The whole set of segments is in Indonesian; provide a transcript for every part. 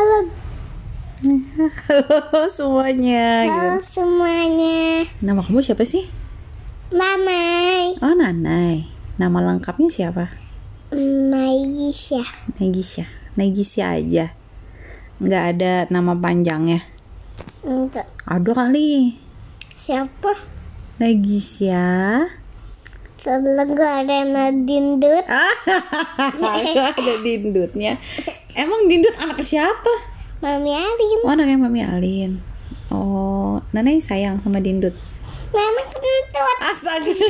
Halo, Halo semuanya. halo semuanya. Nama kamu siapa sih? Mamai, Oh Nanai. Nama lengkapnya siapa? Naigisha. Negisya. Negisya aja. Nggak ada nama panjangnya. Enggak. Ada kali. Siapa? Negisya. Selalu ada Nadindut. Nggak ada dindutnya. Emang dindut anak siapa? Mami Arin. Oh anaknya Mami Alin. Oh, Nanai sayang sama dindut. Mami kentut. Astaga.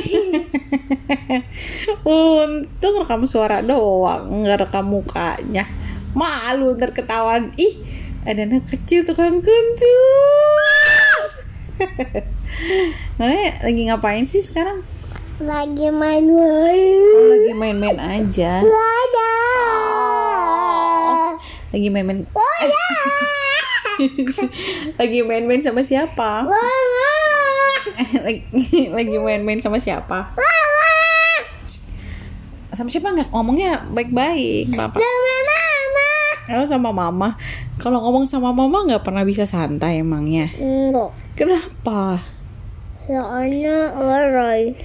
Untung rekam suara doang, nggak rekam mukanya. Malu ntar ketahuan. Ih, ada anak kecil tukang kuncut. Nane lagi ngapain sih sekarang? Lagi main-main. Oh, lagi main-main aja. Ada. Lagi main-main. Ada. lagi main-main sama siapa? Mama. lagi lagi main-main sama siapa? Mama. Sama siapa nggak ngomongnya baik-baik, Bapak? Sama mama. Kalau sama mama, kalau ngomong sama mama nggak pernah bisa santai emangnya. Enggak. Kenapa? Soalnya orang.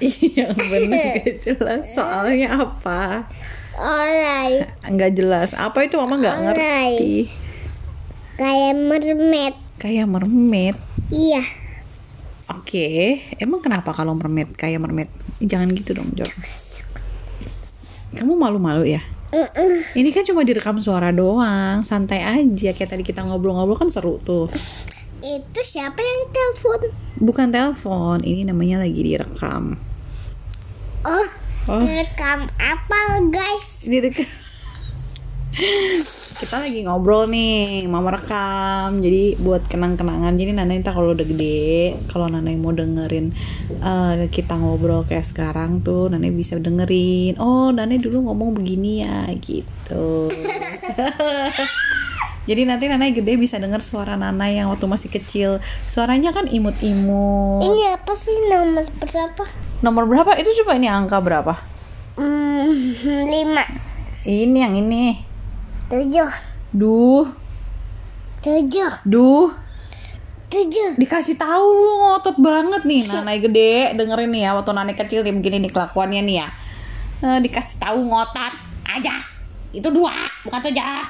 Iya bener gak jelas. Soalnya apa? Orang. Nggak jelas. Apa itu mama nggak ngerti. Kayak mermaid. Kayak mermaid. Iya. Oke, emang kenapa kalau mermaid kayak mermaid? Jangan gitu dong, Jor. Kamu malu-malu ya? Ini kan cuma direkam suara doang, santai aja. Kayak tadi kita ngobrol-ngobrol kan seru tuh. Itu siapa yang telepon? Bukan telepon, ini namanya lagi direkam. Oh, Oh. rekam apa guys? direkam. Kita lagi ngobrol nih mama rekam jadi buat kenang-kenangan jadi Nana ntar kalau udah gede. Kalau Nana mau dengerin eh, kita ngobrol kayak sekarang tuh Nana bisa dengerin. Oh Nana dulu ngomong begini ya gitu jadi nanti Nana gede bisa denger suara Nana yang waktu masih kecil. Suaranya kan imut-imut. Ini apa sih? Nomor berapa? nomor berapa? Itu coba ini angka berapa? Hmm, lima, ini yang ini. Tujuh, duh. Tujuh, duh. Tujuh. dikasih tahu ngotot banget nih Nanai gede. Dengerin nih ya waktu Nanai kecil nih begini nih kelakuannya nih ya. Eh, dikasih tahu ngotot aja. Itu dua bukan saja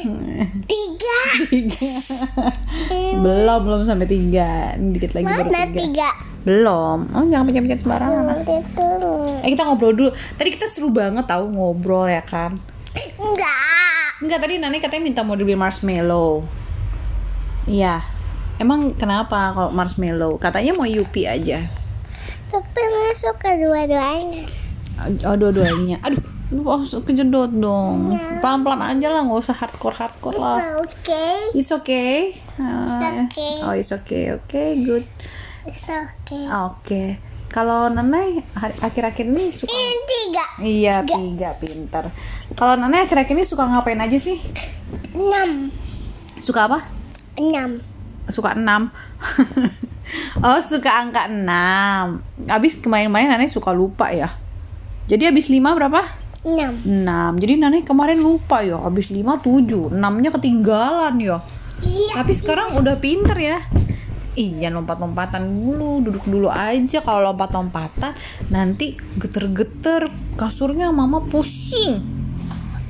Tiga. Belum belum sampai tiga. Ini dikit lagi baru Mana tiga. tiga? belum. Oh jangan pencet-pencet sembarangan. Eh kita ngobrol dulu. Tadi kita seru banget tahu ngobrol ya kan? Enggak. enggak tadi Nanai katanya minta mau dibeli marshmallow. Iya. Emang kenapa kalau marshmallow? Katanya mau Yupi aja. Tapi nggak suka dua-duanya. Oh dua-duanya. Aduh Lu harus kejedot dong. Pelan-pelan aja lah nggak usah hardcore-hardcore lah. Oke. It's okay. Uh, okay. Oh it's okay. Oke good. It's okay. Oke. Kalau Nenai hari- akhir-akhir ini suka Ini tiga, Iya tiga. pintar Kalau Nenai akhir-akhir ini suka ngapain aja sih? enam, Suka apa? enam. Suka enam. Oh suka angka enam. Abis kemarin-kemarin Nenai suka lupa ya? Jadi abis lima berapa? Enam. 6 jadi Nani kemarin lupa ya habis 5 7 6 nya ketinggalan ya. Iya. tapi sekarang udah pinter ya. Iya lompat-lompatan dulu duduk dulu aja. Kalau lompat-lompatan nanti geter-geter kasurnya mama pusing.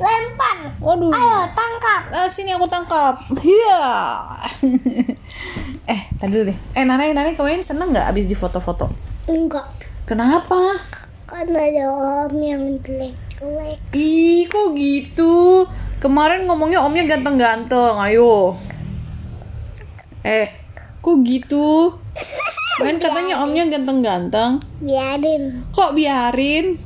Lempar. waduh. Ayo tangkap. Ah, sini aku tangkap. Iya. Eh tadi dulu deh. Eh Nana Nana kemarin seneng nggak abis di foto-foto? Enggak. kenapa? Karena ada om yang jelek-jelek. Ih, kok gitu? Kemarin ngomongnya omnya ganteng-ganteng, ayo. Eh, kok gitu? Main katanya omnya ganteng-ganteng. Biarin. Kok biarin?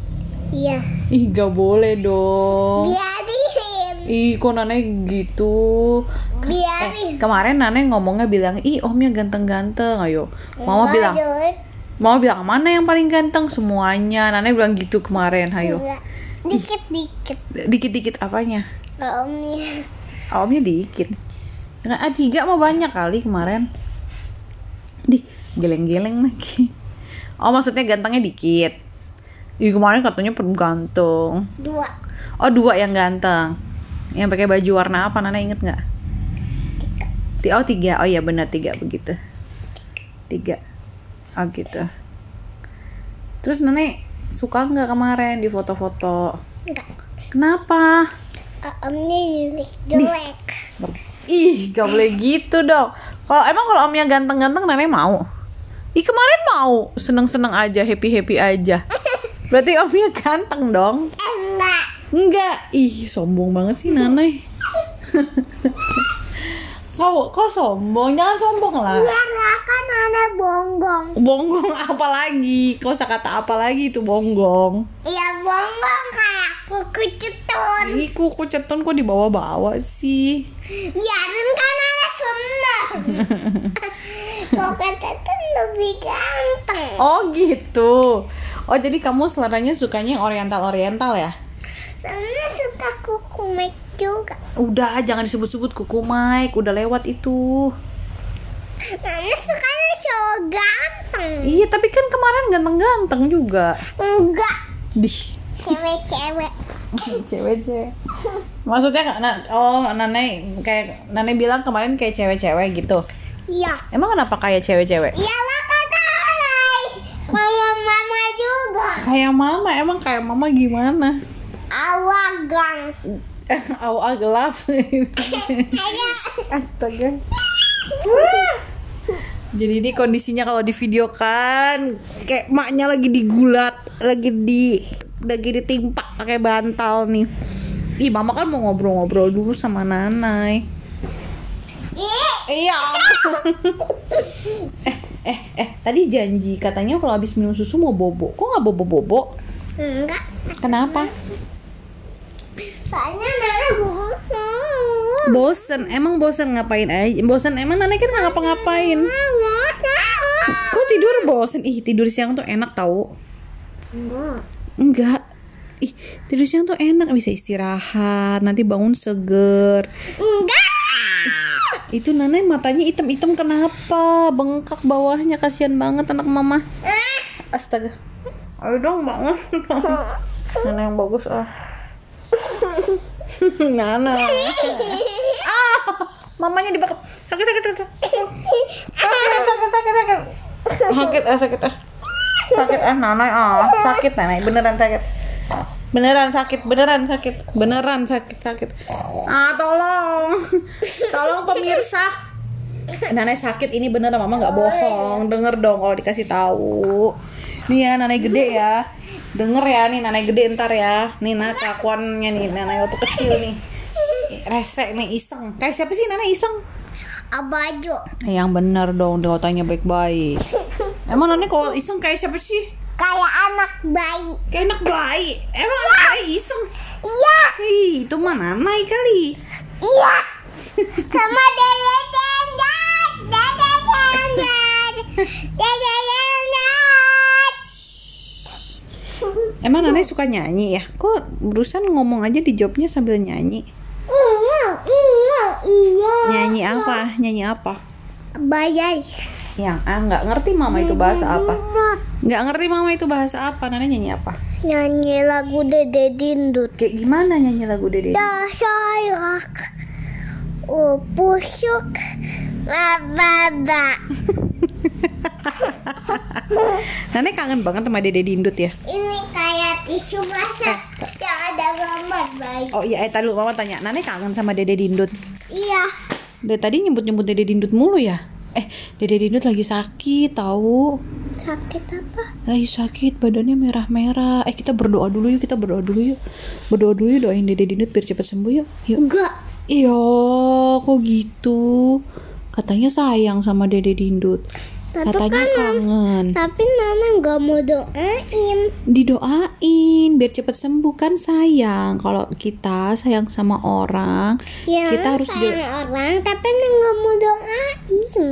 Iya. Ih, gak boleh dong. Biarin. Ih, kok Nane gitu? Biarin. Eh, kemarin Nane ngomongnya bilang, ih omnya ganteng-ganteng, ayo. Mama Enggak bilang, jelek. Mama bilang, mana yang paling ganteng? Semuanya. Nane bilang gitu kemarin, ayo. Enggak. Dikit-dikit. Dikit-dikit apanya? Omnya. Omnya dikit. Nggak, ah, tiga mah banyak kali kemarin. Di geleng-geleng lagi. Oh maksudnya gantengnya dikit. Ih kemarin katanya perlu ganteng. Dua. Oh dua yang ganteng. Yang pakai baju warna apa? Nana inget nggak? Ti- Oh tiga, oh iya benar tiga begitu. Tiga, oh gitu. Terus Nenek suka nggak kemarin di foto-foto? Enggak. Kenapa? Omnya jelek jelek. Ih, gak boleh gitu dong. Kalau emang kalau omnya ganteng-ganteng nenek mau. Ih kemarin mau, seneng-seneng aja, happy-happy aja. Berarti omnya ganteng dong. Enggak. Enggak. Ih, sombong banget sih Nanai. kau kau sombong, jangan sombong lah. Karena kan ada bonggong. Bonggong apa lagi? Kau kata apa lagi itu bonggong? Iya bonggong kayak kuku cetun. Ih, kuku ceton kok dibawa-bawa sih? Biarin kan ada seneng. kuku cetun lebih ganteng. Oh gitu. Oh jadi kamu seleranya sukanya yang oriental-oriental ya? Soalnya suka kuku make juga. Udah, jangan disebut-sebut kuku Mike, udah lewat itu. Nana sukanya cowok ganteng. Iya, tapi kan kemarin ganteng-ganteng juga. Enggak. Dih, Cewek-cewek. cewek-cewek. Maksudnya oh, Nane kayak Nane bilang kemarin kayak cewek-cewek gitu. Iya. Emang kenapa kayak cewek-cewek? Iyalah. Kayak mama juga. Kayak mama, emang kayak mama gimana? Awagang. Awal gelap. Astaga. Jadi ini kondisinya kalau di video kan kayak maknya lagi digulat, lagi di lagi ditimpa pakai bantal nih. Ih, mama kan mau ngobrol-ngobrol dulu sama Nanai. Iya. eh, eh, eh, tadi janji katanya kalau habis minum susu mau bobo. Kok nggak bobo-bobo? Enggak. Kenapa? Soalnya Nana bosan. Bosen. Emang bosen ngapain aja? Bosen emang Nanai kan nggak ngapa-ngapain. Kok tidur bosen? Ih, tidur siang tuh enak tau. Enggak. Ih, tidur siang tuh enak bisa istirahat, nanti bangun seger. Enggak. Itu Nanai matanya hitam-hitam kenapa? Bengkak bawahnya kasihan banget anak mama. Astaga. Ayo dong bangun. Nana yang bagus ah. Nana. ah, mamanya dibakar. Sakit sakit sakit. Sakit sakit sakit sakit. Sakit ah sakit ah. Sakit ah Nana ah sakit Nana beneran sakit. Beneran sakit, beneran sakit, beneran sakit sakit. Ah tolong, tolong pemirsa. Nanai sakit ini beneran mama nggak bohong. Denger dong kalau dikasih tahu. Nih ya Nanai gede ya. Denger ya nih Nanai gede ntar ya. Nih nah kelakuannya nih Nanai waktu kecil nih. Resek nih iseng. Kayak siapa sih Nanai iseng? Abajo. Yang bener dong, dia tanya baik-baik. Emang Nanai kalau iseng kayak siapa sih? Kayak anak bayi. Kayak anak bayi. Emang anak bayi iseng? Iya. Ih, itu mah Nanai kali. Iya. Nanai suka nyanyi ya? Kok berusan ngomong aja di jawabnya sambil nyanyi? Iya, iya, iya. Nyanyi apa? Nyanyi apa? Bayar. Yang ah nggak ngerti mama itu bahasa apa? Nggak ngerti mama itu bahasa apa? Nana nyanyi apa? Nyanyi lagu Dede Dindut. Kayak gimana nyanyi lagu Dede? Dasayak. Oh, pusuk. Bababa. Nana kangen banget sama Dede Dindut ya. Ini kayak tisu basah yang ada gambar bayi. Oh iya, eh tadi mama tanya. Nana kangen sama Dede Dindut. Iya. Dari tadi nyebut-nyebut Dede Dindut mulu ya? Eh, Dede Dindut lagi sakit tahu. Sakit apa? Lagi sakit, badannya merah-merah. Eh, kita berdoa dulu yuk, kita berdoa dulu yuk. Berdoa dulu yuk, doain Dede Dindut biar cepet sembuh yuk. Yuk. Enggak. Iya, kok gitu? Katanya sayang sama Dede Dindut. Tapi Katanya kan- kangen. Tapi Nana nggak mau doain. Didoain biar cepet sembuh kan sayang. Kalau kita sayang sama orang, Ya, kita harus do- sayang orang, tapi Nana nggak mau doain.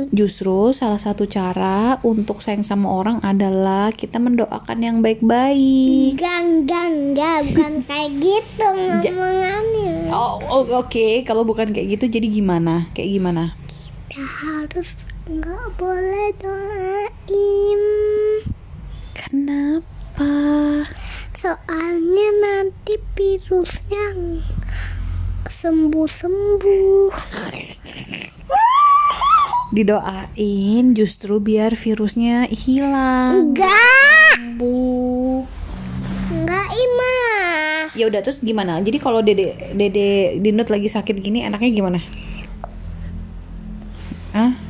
Justru salah satu cara untuk sayang sama orang adalah kita mendoakan yang baik-baik. Enggak, enggak, enggak, bukan kayak gitu ngomongannya. Oh, oh, oke. Kalau bukan kayak gitu, jadi gimana? Kayak gimana? Kita harus nggak boleh doain. Kenapa? Soalnya nanti virusnya sembuh sembuh. Didoain justru biar virusnya hilang. Enggak, Bu. enggak Ima. Ya udah terus gimana? Jadi kalau Dede Dede Dinut lagi sakit gini enaknya gimana? Hah?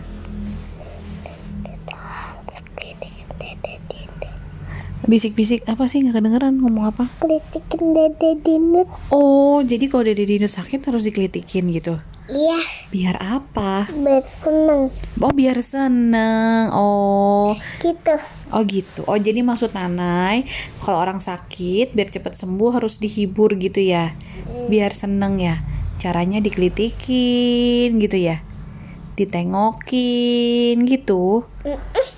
Bisik-bisik apa sih nggak kedengeran ngomong apa? Kritikin dede dinut. Oh, jadi kalau Dede Dinut sakit harus dikelitikin gitu. Iya, Biar apa? bersenang Oh, biar seneng. Oh, gitu. oh gitu. Oh, jadi maksud Nanai kalau orang sakit biar cepet sembuh harus dihibur gitu ya. Biar seneng ya. Caranya dikelitikin gitu ya. Ditengokin gitu.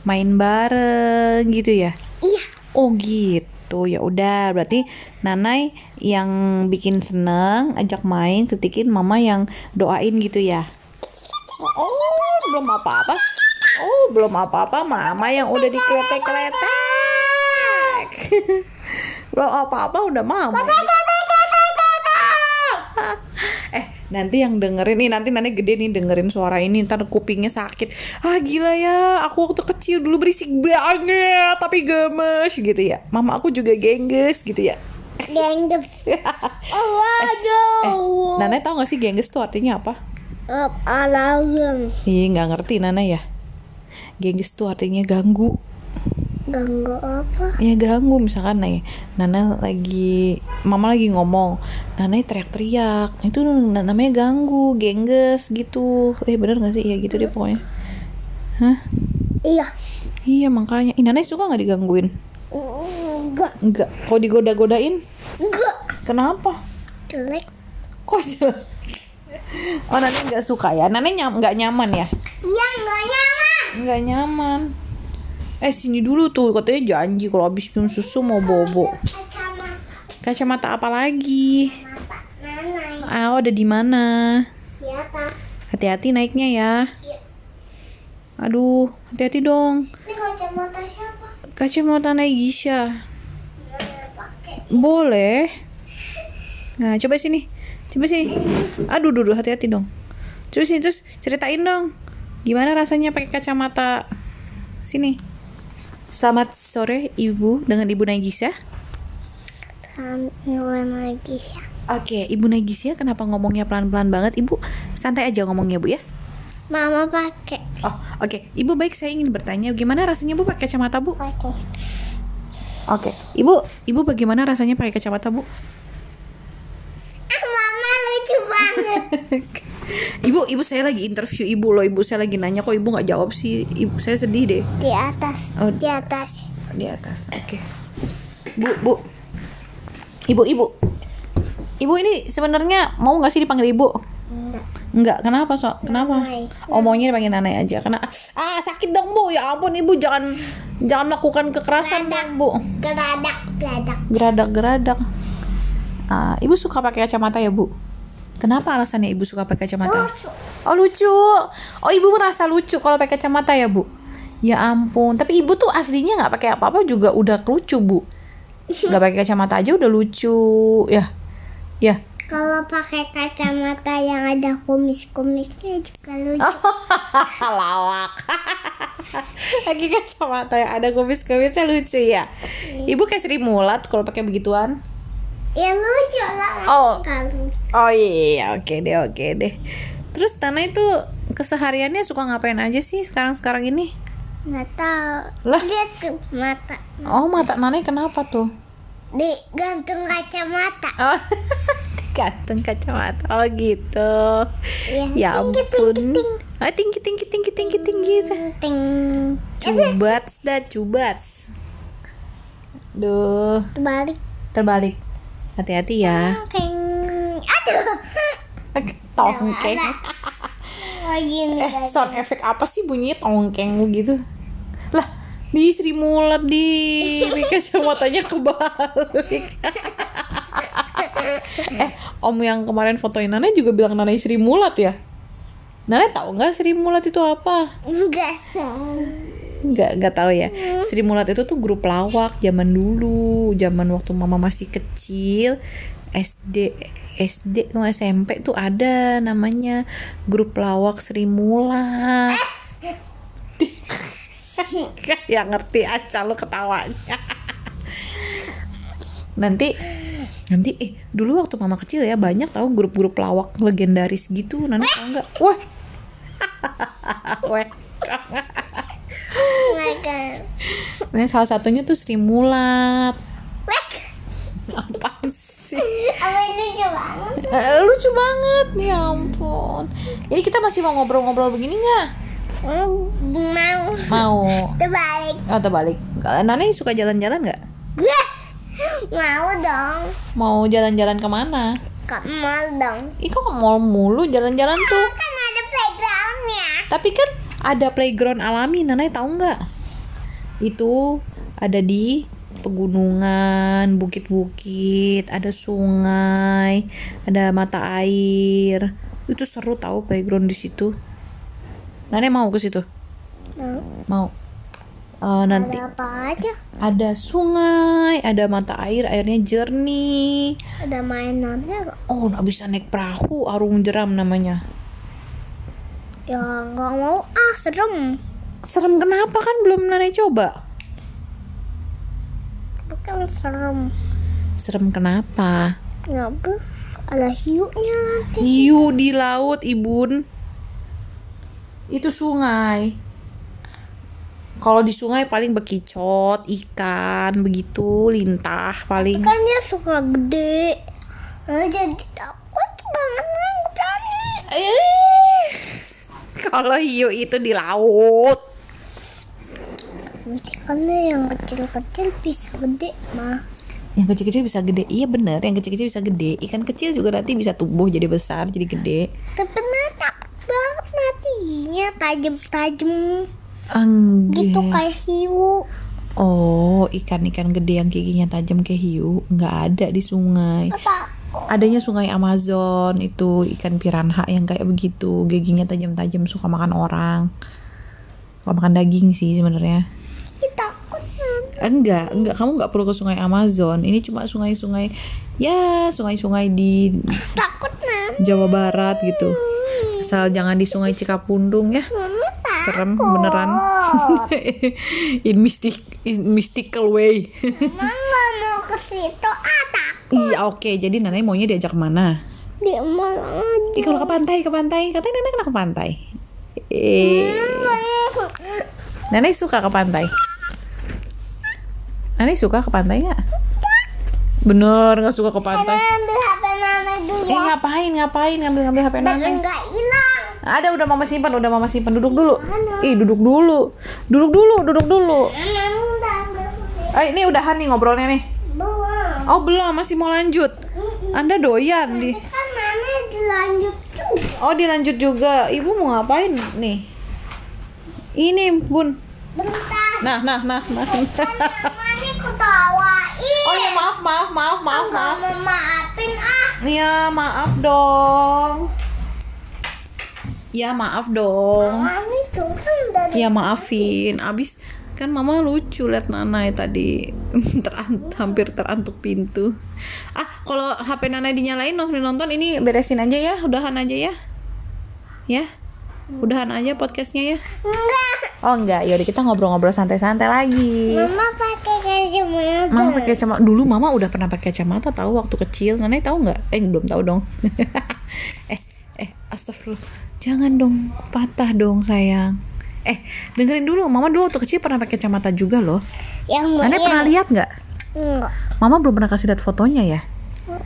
Main bareng gitu ya. Iya, Oh gitu ya udah berarti Nanai yang bikin seneng ajak main kritikin Mama yang doain gitu ya. Oh belum apa-apa. Oh belum apa-apa Mama yang udah dikletek-kletek. belum apa-apa udah Mama. eh nanti yang dengerin nih nanti nanti gede nih dengerin suara ini ntar kupingnya sakit ah gila ya aku waktu kecil dulu berisik banget tapi gemes gitu ya mama aku juga gengges gitu ya gengges. Oh, waduh. Nana tahu gak sih gengges tuh artinya apa Eh, alarm. Ih nggak ngerti Nana ya gengges tuh artinya ganggu Ganggu apa? ya ganggu. Misalkan nih Nana lagi mama lagi ngomong Nana teriak-teriak. Itu na- namanya ganggu gengges gitu. Eh bener gak sih? Ya gitu deh pokoknya. Hah? Iya. iya makanya. Ih, Nana suka nggak digangguin? Enggak, Enggak. Kok digoda-godain? Enggak. kenapa? Jelek. kok jelek? oh Nana nggak suka ya? Nana nyam nggak nyaman ya? Iya, enggak nyaman. nggak nyaman eh sini dulu tuh katanya janji kalau habis minum susu mau bobo Kacamata apa lagi ah ada di mana di atas. Hati-hati naiknya ya. Iya. Aduh, hati-hati dong. Ini kacamata siapa? Kacamata. Nggak pakai. Boleh. Nah, coba sini. Coba sini. Aduh, duh, duh, hati-hati dong. Coba sini terus ceritain dong. Gimana rasanya pakai kacamata? Sini. Selamat sore Ibu dengan Ibu Naigisha. Sampai lagi ya. Oke, Ibu Naigisha kenapa ngomongnya pelan-pelan banget? Ibu santai aja ngomongnya, Bu ya. Mama pakai. Oh, oke. Ibu baik saya ingin bertanya gimana rasanya Bu pakai kacamata, Bu? Pakai. Oke, ibu, ibu bagaimana rasanya pakai kacamata bu? Ah, mama lucu banget. ibu, ibu saya lagi interview ibu loh, ibu saya lagi nanya kok ibu nggak jawab sih, ibu saya sedih deh Di atas. Oh. Di atas. di atas. Oke, bu, bu, ibu, ibu, ibu ini sebenarnya mau nggak sih dipanggil ibu? Enggak. Enggak, kenapa so? Kenapa? Nanai. Oh maunya dipanggil Nanai aja, karena ah sakit dong bu, ya ampun ibu jangan jangan melakukan kekerasan dong bu. Geradak, geradak. Geradak-geradak. Ah, ibu suka pakai kacamata ya bu? Kenapa alasannya ibu suka pakai kacamata? Lucu. Oh lucu. Oh ibu merasa lucu kalau pakai kacamata ya bu? Ya ampun. Tapi ibu tuh aslinya nggak pakai apa-apa juga udah lucu bu. Nggak pakai kacamata aja udah lucu. Ya, ya. Kalau pakai kacamata yang ada kumis-kumisnya juga lucu. Lawak. Lagi kacamata yang ada kumis-kumisnya lucu ya. Ibu kayak Sri Mulat kalau pakai begituan. Ya lucu lah. Oh. Oh iya, oke deh, oke deh. Terus Tana itu kesehariannya suka ngapain aja sih sekarang-sekarang ini? nggak tahu. Lah. Lihat ke mata. Oh, mata Nana kenapa tuh? Digantung kacamata. Oh, gantung kacamata. Oh gitu. Ya, Ya tinggi, ampun. tinggi, Ah, tinggi tinggi tinggi tinggi tinggi. Ting. Cubats dah cubats. Duh, Balik. terbalik. Hati-hati ya. Ting. Aduh. Tongkeng. Eh, sound effect apa sih bunyinya tongkeng gitu? Lah, di Sri Mulat di kacamatanya kebalik. eh, Om yang kemarin fotoin Nana juga bilang Nana Sri Mulat ya? Nana tahu nggak Sri Mulat itu apa? Enggak. Nggak nggak tahu ya. Sri Mulat itu tuh grup lawak zaman dulu, zaman waktu Mama masih kecil. SD SD tuh SMP tuh ada namanya grup lawak Sri Mula ya ngerti aja lo ketawanya nanti nanti eh dulu waktu mama kecil ya banyak tahu grup-grup lawak legendaris gitu Nana tau nggak wah wah. Nah, salah satunya tuh Sri Mulat apaan sih Apa ini coba? Eh, lucu banget ya ampun ini kita masih mau ngobrol-ngobrol begini nggak Hmm, Mau. mau Terbalik. oh terbalik Nana suka jalan-jalan nggak. Mau dong. mau jalan-jalan ke mana Ke mall dong. Ih kok ke mall mulu jalan-jalan tuh Kan ada playgroundnya. Tapi kan ada playground alami Nana tahu nggak Itu ada di pegunungan, bukit-bukit, ada sungai, ada mata air. Itu seru tahu playground di situ. Nana mau ke situ? Mau. Mau. Eh, nanti Ada apa aja? ada sungai, ada mata air, airnya jernih. Ada mainannya? Oh, nggak bisa naik perahu, arung jeram namanya. Ya nggak mau ah serem. Serem kenapa kan belum Nana coba? Bukan serem. Serem kenapa? Kenapa? Ada hiunya nanti. Hiu di laut, Ibun. Itu sungai. Kalau di sungai paling bekicot, ikan, begitu, lintah paling. Kan dia suka gede. Nah, jadi takut banget nih berani. Eh, Kalau hiu itu di laut. Nanti karena yang kecil-kecil bisa gede mah. Yang kecil-kecil bisa gede. Iya bener, yang kecil-kecil bisa gede. Ikan kecil juga nanti bisa tumbuh jadi besar, jadi gede. Tapi takut banget nanti giginya tajam-tajam Enggak. gitu kayak hiu. Oh, ikan-ikan gede yang giginya tajam kayak hiu nggak ada di sungai. Apa? Adanya sungai Amazon itu ikan piranha yang kayak begitu, giginya tajam-tajam suka makan orang. Suka makan daging sih sebenarnya. Enggak, enggak kamu nggak perlu ke sungai Amazon. Ini cuma sungai-sungai ya, sungai-sungai di Takut. Jawa Barat gitu. Asal jangan di sungai Cikapundung ya. Serem beneran. in mystic in mystical way. Mama nggak mau ke situ. Ah takut. Iya oke, jadi Nana maunya diajak ke mana? Di mall aja. Kalau ke pantai, ke pantai, katanya Nana kena ke pantai. Eh, Nana suka ke pantai. Nana suka ke pantai nggak? Bener, nggak suka ke pantai. ambil HP mama dulu Eh ngapain, ngapain ngambil-ngambil HP Biar Nana? nggak hilang. Ada udah mama simpan, udah mama simpan. Duduk dulu. Ih, duduk dulu. Duduk dulu, duduk dulu. Mama udah ambil HP. Eh, ini udahan nih ngobrolnya nih. Oh, belum, masih mau lanjut. Anda doyan di Kan mama dilanjut juga. Oh, dilanjut juga. Ibu mau ngapain nih? Ini, Bun. Bentar. Nah, nah, nah, nah. Mama ini ketawain. Oh ya maaf, maaf, maaf, maaf, maaf. mau maafin ah. Ya maaf dong. Ya maaf dong. Turun dari Ya maafin. Abis kan mama lucu liat Nanai tadi Teran- hampir terantuk pintu. Ah kalau HP Nanai dinyalain nonton nonton ini beresin aja ya, udahan aja ya. Ya, udahan aja podcastnya ya. enggak. Oh enggak, yaudah kita ngobrol-ngobrol santai-santai lagi. Mama pakai kacamata. Mama pakai kacamata dulu mama udah pernah pakai kacamata tahu waktu kecil. Nenek tahu nggak? Eh belum tahu dong. eh eh astagfirullah. Jangan dong patah dong sayang. Eh dengerin dulu mama dulu waktu kecil pernah pakai kacamata juga loh. Yang Nenek pernah lihat nggak? Enggak. Mama belum pernah kasih lihat fotonya ya.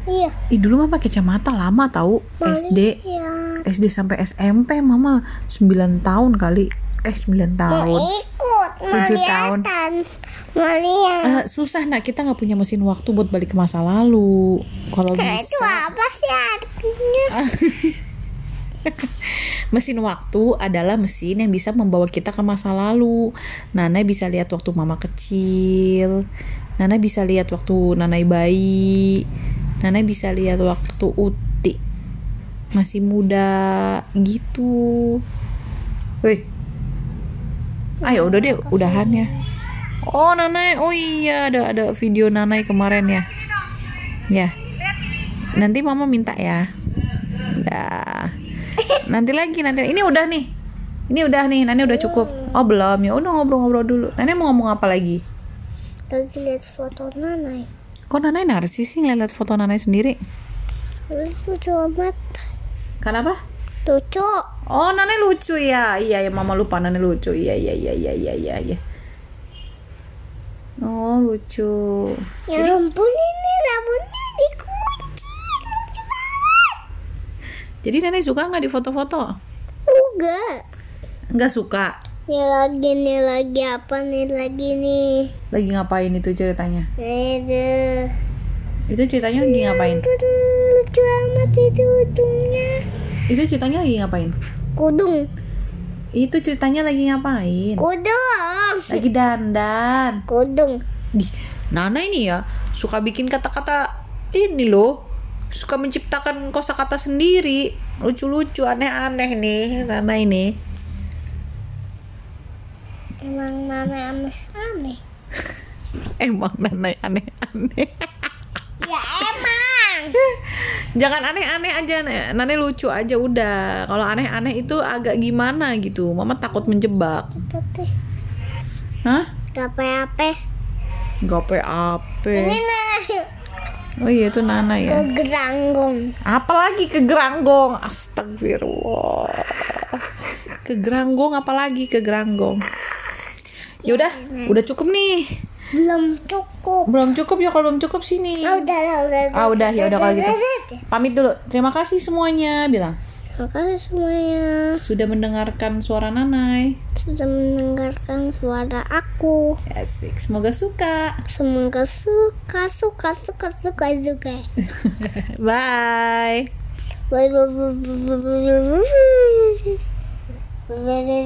Iya. Ih dulu mama pakai kacamata lama tahu SD Iya. SD sampai SMP mama 9 tahun kali. Eh 9 tahun. Ikut Tujuh tahun. melihatan. Melihat. Eh, susah nak kita nggak punya mesin waktu buat balik ke masa lalu. Kalau Nah, itu bisa. apa sih artinya? Mesin waktu adalah mesin yang bisa membawa kita ke masa lalu. Nana bisa lihat waktu mama kecil. Nana bisa lihat waktu Nana bayi. Nana bisa lihat waktu Uti masih muda gitu. Woi. Ayo udah deh, udahan ya. Oh Nana, oh iya ada ada video Nana kemarin ya. Ya. Nanti mama minta ya. Udah. Nanti lagi nanti. Ini udah nih. Ini udah nih. Nani udah cukup. Oh belum ya. Udah ngobrol-ngobrol dulu. Nani mau ngomong apa lagi? Lagi lihat foto Nanai. Kok Nanai narsis sih ngeliat foto Nanai sendiri? Lucu amat. Kenapa? Lucu. Oh, Nane lucu ya. Iya, ya Mama lupa Nane lucu. Iya, iya, iya, iya, iya, iya, iya. Oh, lucu. Ya ampun ini rambutnya dikunci. Lucu banget. Jadi Nane suka nggak di foto-foto? Enggak. Nggak suka. Ini lagi nih lagi apa nih lagi nih? Lagi ngapain itu ceritanya? Itu. Itu ceritanya lagi ngapain? Lucu amat itu ujungnya. Itu ceritanya lagi ngapain? Kudung. Itu ceritanya lagi ngapain? Kudung. Lagi dandan. Kudung. Di, Nana ini ya suka bikin kata-kata ini loh. Suka menciptakan kosakata sendiri. Lucu-lucu, aneh-aneh nih Nana ini. Emang mana aneh-aneh. Emang Nana aneh-aneh. Ya emang. Jangan aneh-aneh aja, Nane lucu aja udah. Kalau aneh-aneh itu agak gimana gitu. Mama takut menjebak. Hah? Gak apa-apa. Gak PAP. Ini Oh iya itu Nana ya. kegeranggong. Apalagi ke Geranggong. Astagfirullah. Ke Geranggong apalagi ke Geranggong. Yaudah, udah cukup nih. Belum cukup. Belum cukup ya kalau belum cukup sini. Oh, udah, udah, udah. Ah udah ya udah kalau gitu. udah. Pamit dulu. Terima kasih semuanya bilang. Makasih semuanya Sudah mendengarkan suara Nanai. sudah mendengarkan suara aku. Asik. Semoga suka. Semoga suka, suka, suka, suka, suka. Bye. Bye, bye, bye, bye, bye, bye, bye, bye. Bye, bye, bye.